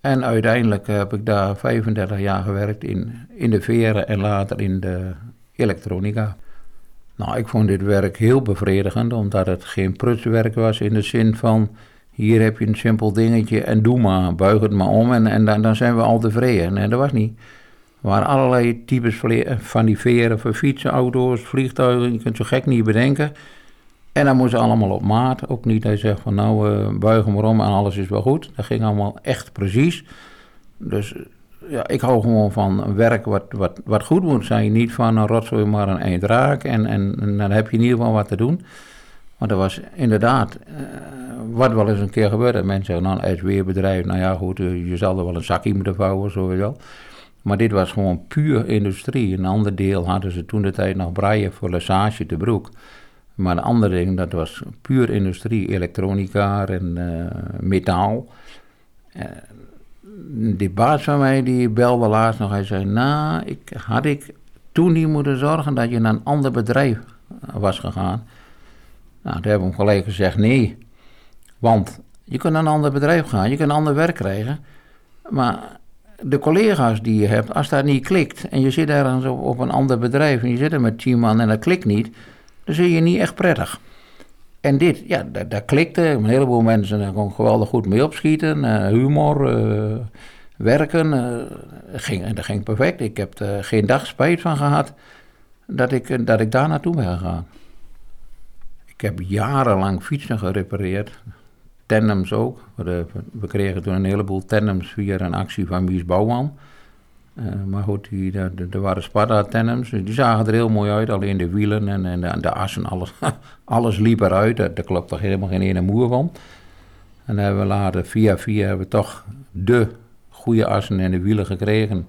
En uiteindelijk heb ik daar 35 jaar gewerkt in, in de veren en later in de elektronica. Nou, ik vond dit werk heel bevredigend, omdat het geen prutswerk was in de zin van... hier heb je een simpel dingetje en doe maar, buig het maar om en, en dan, dan zijn we al tevreden. Nee, dat was niet. Er waren allerlei types van die veren voor fietsen, auto's, vliegtuigen. Je kunt zo gek niet bedenken. En dan moest allemaal op maat. Ook niet hij zegt van nou uh, buigen maar om en alles is wel goed. Dat ging allemaal echt precies. Dus ja, ik hou gewoon van werk wat, wat, wat goed moet zijn. Niet van een rotzooi maar een eind raak. En, en, dan heb je in ieder geval wat te doen. Maar dat was inderdaad, uh, wat wel eens een keer gebeurde. Mensen zeggen, nou een SW-bedrijf, nou ja goed, uh, je zal er wel een zakje moeten vouwen, wel. Maar dit was gewoon puur industrie. Een ander deel hadden ze toen de tijd nog braaien voor Lesage de Broek. Maar een ander ding, dat was puur industrie, elektronica en uh, metaal. Uh, die baas van mij, die belde laatst nog. Hij zei, nou, ik, had ik toen niet moeten zorgen dat je naar een ander bedrijf was gegaan. Nou, toen hebben we hem gelijk gezegd, nee. Want je kunt naar een ander bedrijf gaan, je kunt een ander werk krijgen. Maar de collega's die je hebt, als dat niet klikt en je zit ergens op, op een ander bedrijf en je zit er met tien man en dat klikt niet, dan zit je niet echt prettig. En dit, ja, dat, dat klikte. Een heleboel mensen daar kon geweldig goed mee opschieten. Uh, humor, uh, werken, uh, ging, dat ging perfect. Ik heb er geen dag spijt van gehad dat ik, dat ik daar naartoe ben gegaan. Ik heb jarenlang fietsen gerepareerd tandems ook. We, we, kregen toen een heleboel tandems via een actie van Mies Bouwman. Uh, maar goed, die, er waren Sparta-tandems. Die zagen er heel mooi uit, alleen de wielen en, en de, assen, alles, alles liep eruit. Daar, daar klopt toch helemaal geen ene moer van. En dan hebben we later, via via, hebben we toch de goede assen en de wielen gekregen.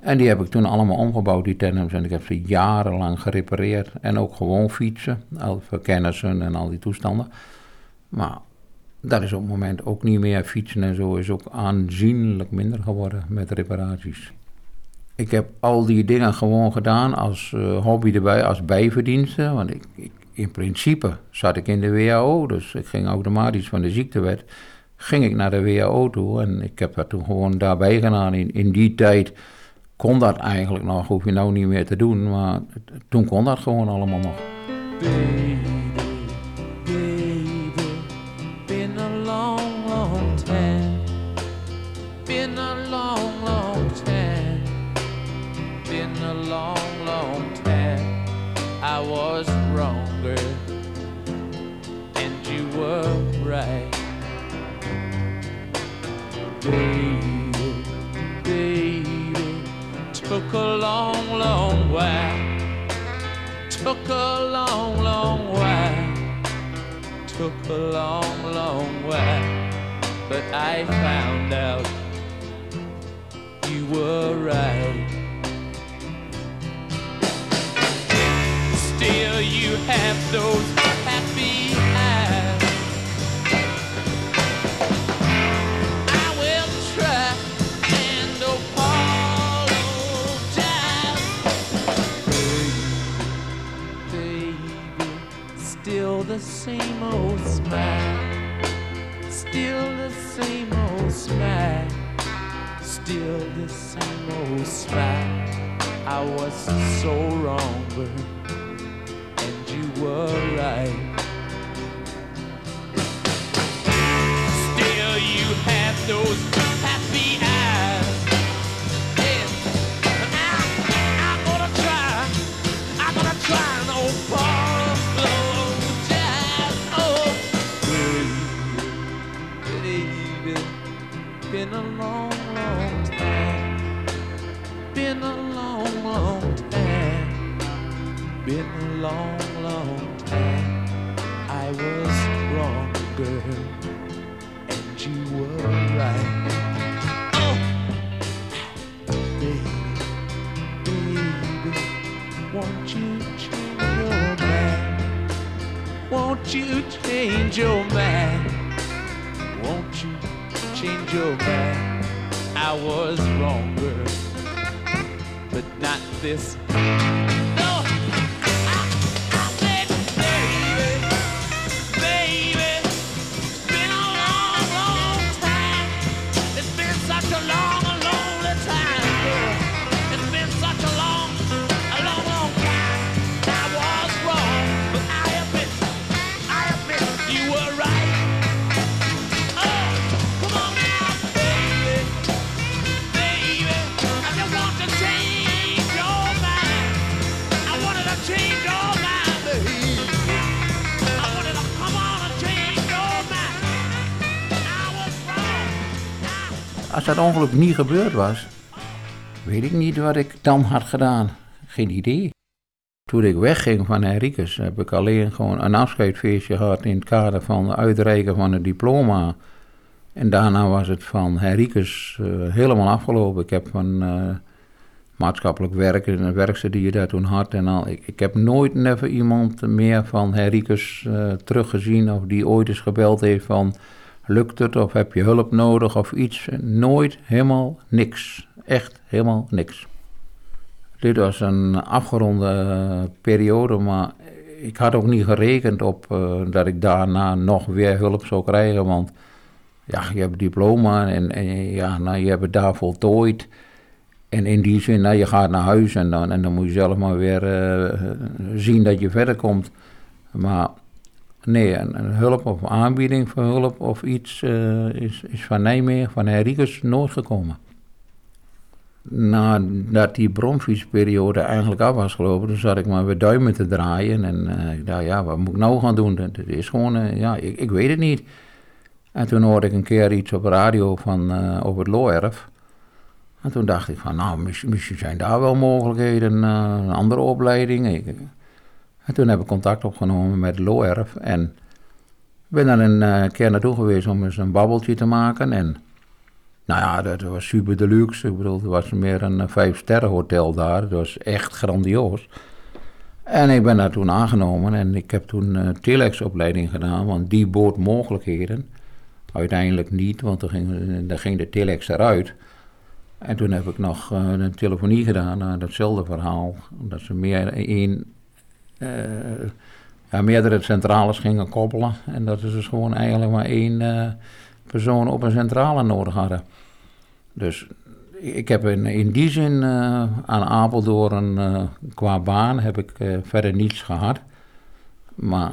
En die heb ik toen allemaal omgebouwd, die tandems. En ik heb ze jarenlang gerepareerd. En ook gewoon fietsen, voor kennissen en al die toestanden. Maar dat is op het moment ook niet meer. Fietsen en zo is ook aanzienlijk minder geworden met reparaties. Ik heb al die dingen gewoon gedaan als uh, hobby erbij, als bijverdiensten. Want ik, ik, in principe zat ik in de WHO, dus ik ging automatisch van de ziektewet, ging ik naar de WHO toe. En ik heb dat toen gewoon daarbij gedaan. In, in die tijd kon dat eigenlijk nog, hoef je nou niet meer te doen, maar toen kon dat gewoon allemaal nog. But I found out you were right. Still, you have those happy eyes. I will try and apologize. Baby, baby, still the same old smile, still same old smile, still the same old smile. I was so wrong, but and you were right. Still, you have those Been a long, long time. I was wrong, girl, and you were right. Oh, baby, baby, won't you change your mind? Won't you change your mind? Won't you? change your mind. I was wrong, girl, but not this. Ongeluk niet gebeurd was, weet ik niet wat ik dan had gedaan. Geen idee. Toen ik wegging van Henricus heb ik alleen gewoon een afscheidfeestje gehad in het kader van het uitreiken van het diploma. En daarna was het van Henricus uh, helemaal afgelopen. Ik heb van uh, maatschappelijk werken en werkster die je daar toen had. En al, ik, heb nooit never iemand meer van Henricus uh, teruggezien of die ooit eens gebeld heeft van lukt het of heb je hulp nodig of iets. Nooit helemaal niks. Echt helemaal niks. Dit was een afgeronde periode, maar ik had ook niet gerekend op uh, dat ik daarna nog weer hulp zou krijgen. Want ja, je hebt diploma en, ja, nou, je hebt het daar voltooid. En in die zin, nou, je gaat naar huis en dan, en dan moet je zelf maar weer uh, zien dat je verder komt. Maar Nee, een, hulp of aanbieding voor hulp of iets uh, is, is van Nijmegen, van Henricus, nooit gekomen. Nadat die bronfietsperiode eigenlijk af was gelopen, toen zat ik maar weer duimen te draaien. En uh, ik dacht, ja, wat moet ik nou gaan doen? Het is gewoon, uh, ja, ik, ik, weet het niet. En toen hoorde ik een keer iets op radio van, over het Looerf. En toen dacht ik van, nou, misschien, misschien zijn daar wel mogelijkheden, een andere opleiding. Ik, en toen heb ik contact opgenomen met Loerf en ben daar een uh, keer naartoe geweest om eens een babbeltje te maken. En nou ja, dat was super deluxe. Ik bedoel, het was meer een vijf-sterren hotel daar. Het was echt grandioos. En ik ben daar toen aangenomen en ik heb toen uh, telex-opleiding gedaan, want die bood mogelijkheden. Uiteindelijk niet, want dan ging, dan ging de telex eruit. En toen heb ik nog een telefonie gedaan datzelfde verhaal. Dat ze meer één, ja, meerdere centrales gingen koppelen. En dat ze dus gewoon eigenlijk maar één uh, persoon op een centrale nodig hadden. Dus ik heb in, in die zin aan Apeldoorn qua baan heb ik verder niets gehad. Maar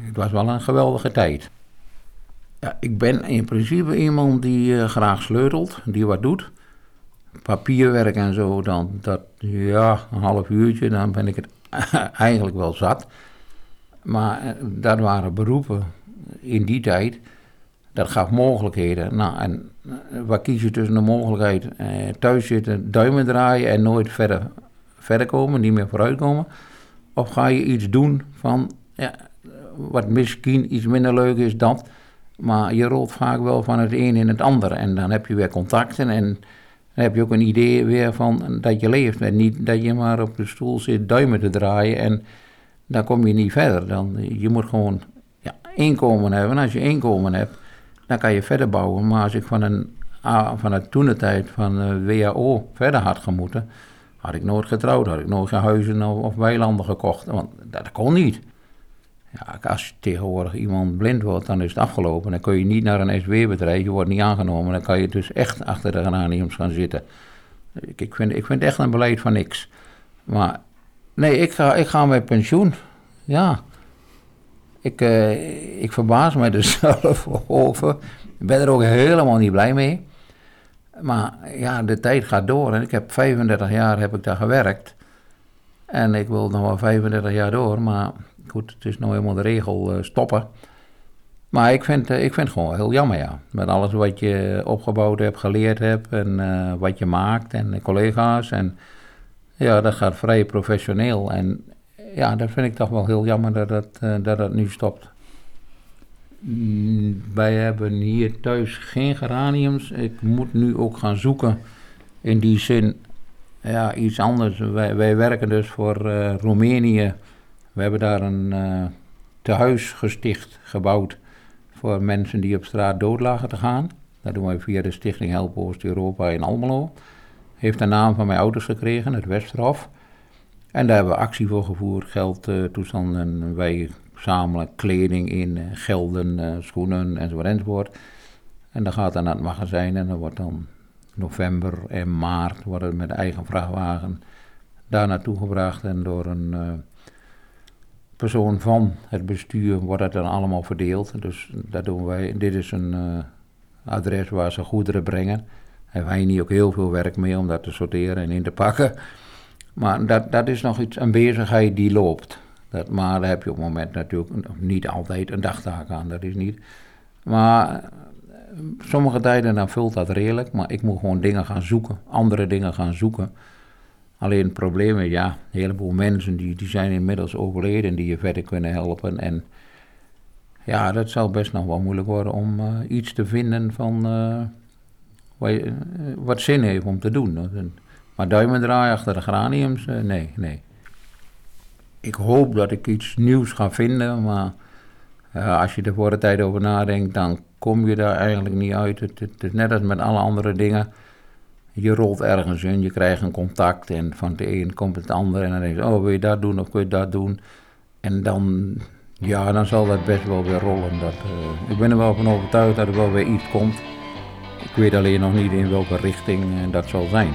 het was wel een geweldige tijd. Ja, ik ben in principe iemand die graag sleutelt, die wat doet. Papierwerk en zo, dan dat, ja, een half uurtje, dan ben ik het eigenlijk wel zat. Maar uh, dat waren beroepen in die tijd, dat gaf mogelijkheden. Nou, en uh, wat kies je tussen de mogelijkheid thuis zitten, duimen draaien en nooit verder, verder komen, niet meer vooruit komen? Of ga je iets doen van, ja, wat misschien iets minder leuk is dan maar je rolt vaak wel van het een in het ander. En dan heb je weer contacten en dan heb je ook een idee weer van dat je leeft. En niet dat je maar op de stoel zit duimen te draaien en dan kom je niet verder. Dan, je moet gewoon ja, inkomen hebben. En als je inkomen hebt, dan kan je verder bouwen. Maar als ik van een van het toenetijd van de WHO verder had gemoeten, had ik nooit getrouwd, had ik nooit geen huizen of weilanden gekocht. Want dat kon niet. Ja, als tegenwoordig iemand blind wordt, dan is het afgelopen. Dan kun je niet naar een SW-bedrijf, je wordt niet aangenomen. Dan kan je dus echt achter de geraniums gaan zitten. Ik, ik, vind, ik vind echt een beleid van niks. Maar nee, ik ga, ik ga met pensioen. Ja. Ik, uh, ik verbaas me er zelf over. Ik ben er ook helemaal niet blij mee. Maar ja, de tijd gaat door en ik heb 35 jaar heb ik daar gewerkt. En ik wil nog wel 35 jaar door, maar goed, het is nou helemaal de regel uh, stoppen. Maar ik vind, uh, ik vind het gewoon heel jammer, ja. Met alles wat je opgebouwd hebt, geleerd hebt en uh, wat je maakt en de collega's. En ja, dat gaat vrij professioneel. En ja, dat vind ik toch wel heel jammer dat dat, dat, dat nu stopt. Mm, wij hebben hier thuis geen geraniums. Ik moet nu ook gaan zoeken in die zin ja, iets anders. Wij werken dus voor Roemenië we hebben daar een uh, tehuis gesticht, gebouwd voor mensen die op straat dood lagen te gaan. Dat doen wij via de Stichting Help Oost-Europa in Almelo. Heeft de naam van mijn ouders gekregen, het Westerhof. En daar hebben we actie voor gevoerd, geld, uh, toestanden. Wij zamelen kleding in, uh, gelden, uh, schoenen enzovoort enzovoort. En dan gaat dan naar het magazijn en dan wordt dan november en maart worden met eigen vrachtwagen daar naartoe gebracht en door een persoon van het bestuur wordt dat dan allemaal verdeeld. Dus dat doen wij. Dit is een uh, adres waar ze goederen brengen. Hebben wij niet ook heel veel werk mee om dat te sorteren en in te pakken. Maar dat, dat is nog iets, een bezigheid die loopt. Dat, maar daar heb je op het moment natuurlijk niet altijd een dagtaak aan, dat is niet. Maar eh, sommige tijden dan vult dat redelijk, maar ik moet gewoon dingen gaan zoeken, andere dingen gaan zoeken. Alleen het ja, een heleboel mensen die, die zijn inmiddels overleden die je verder kunnen helpen. En ja, dat zal best nog wel moeilijk worden om uh, iets te vinden van uh, wat, uh, wat, zin heeft om te doen. Maar duimen draaien achter de graniums, nee, nee. Ik hoop dat ik iets nieuws ga vinden, maar als je er voor de tijd over nadenkt, dan kom je daar eigenlijk niet uit. Het is net als met alle andere dingen je rolt ergens in, je krijgt een contact en van de een komt het ander en dan denk je, oh wil je dat doen of kun je dat doen? En dan, ja, dan zal dat best wel weer rollen. Dat, uh, ik ben er wel van overtuigd dat er wel weer iets komt. Ik weet alleen nog niet in welke richting uh, dat zal zijn.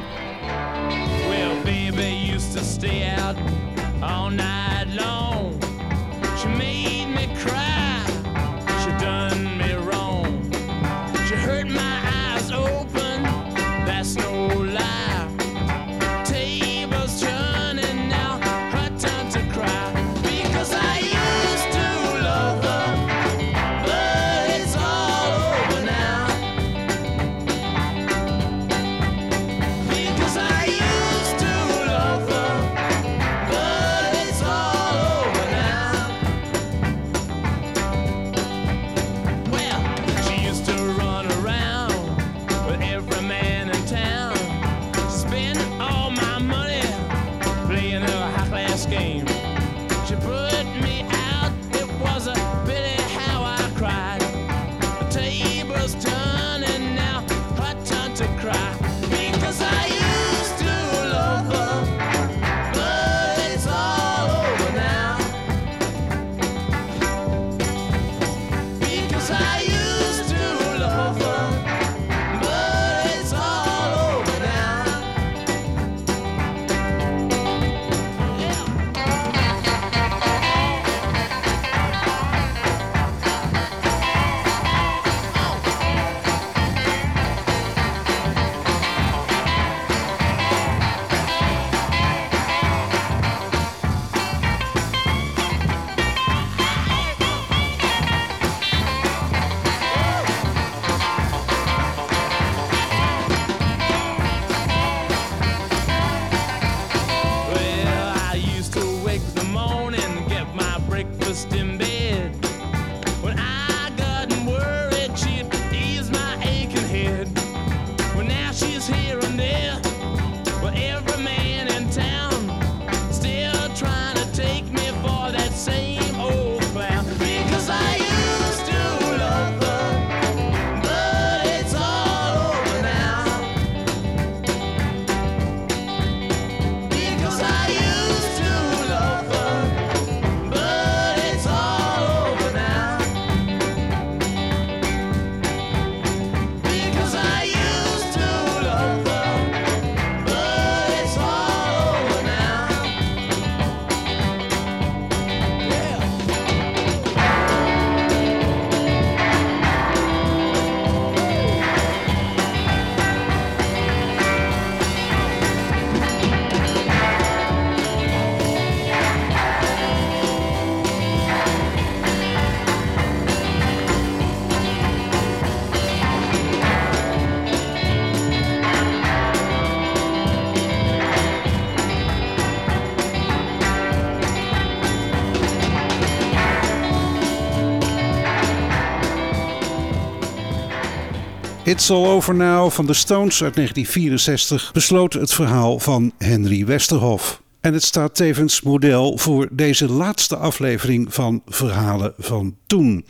It's All Over Now van de Stones uit 1964 besloot het verhaal van Henry Westerhof. En het staat tevens model voor deze laatste aflevering van Verhalen van Toen.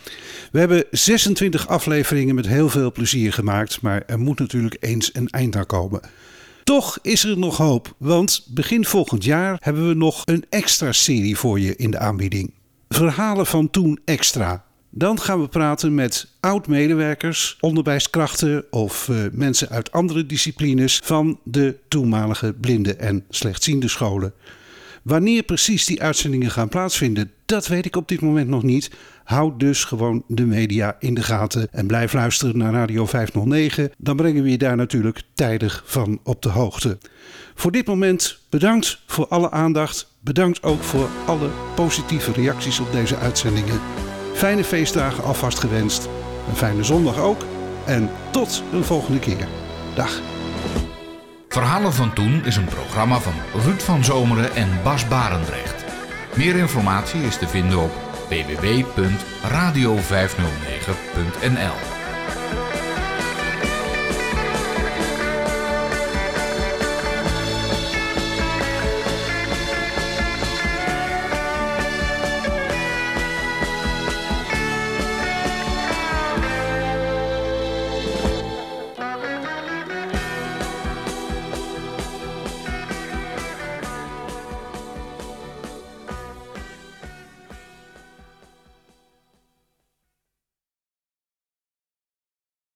We hebben 26 afleveringen met heel veel plezier gemaakt, maar er moet natuurlijk eens een eind aan komen. Toch is er nog hoop, want begin volgend jaar hebben we nog een extra serie voor je in de aanbieding. Verhalen van Toen Extra. Dan gaan we praten met oud-medewerkers, onderwijskrachten of eh, mensen uit andere disciplines van de toenmalige blinde en slechtziende scholen. Wanneer precies die uitzendingen gaan plaatsvinden, dat weet ik op dit moment nog niet. Houd dus gewoon de media in de gaten en blijf luisteren naar Radio 509. Dan brengen we je daar natuurlijk tijdig van op de hoogte. Voor dit moment bedankt voor alle aandacht. Bedankt ook voor alle positieve reacties op deze uitzendingen. Fijne feestdagen alvast gewenst. Een fijne zondag ook. En tot een volgende keer. Dag. Verhalen van Toen is een programma van Ruud van Zomeren en Bas Barendrecht. Meer informatie is te vinden op www.radio509.nl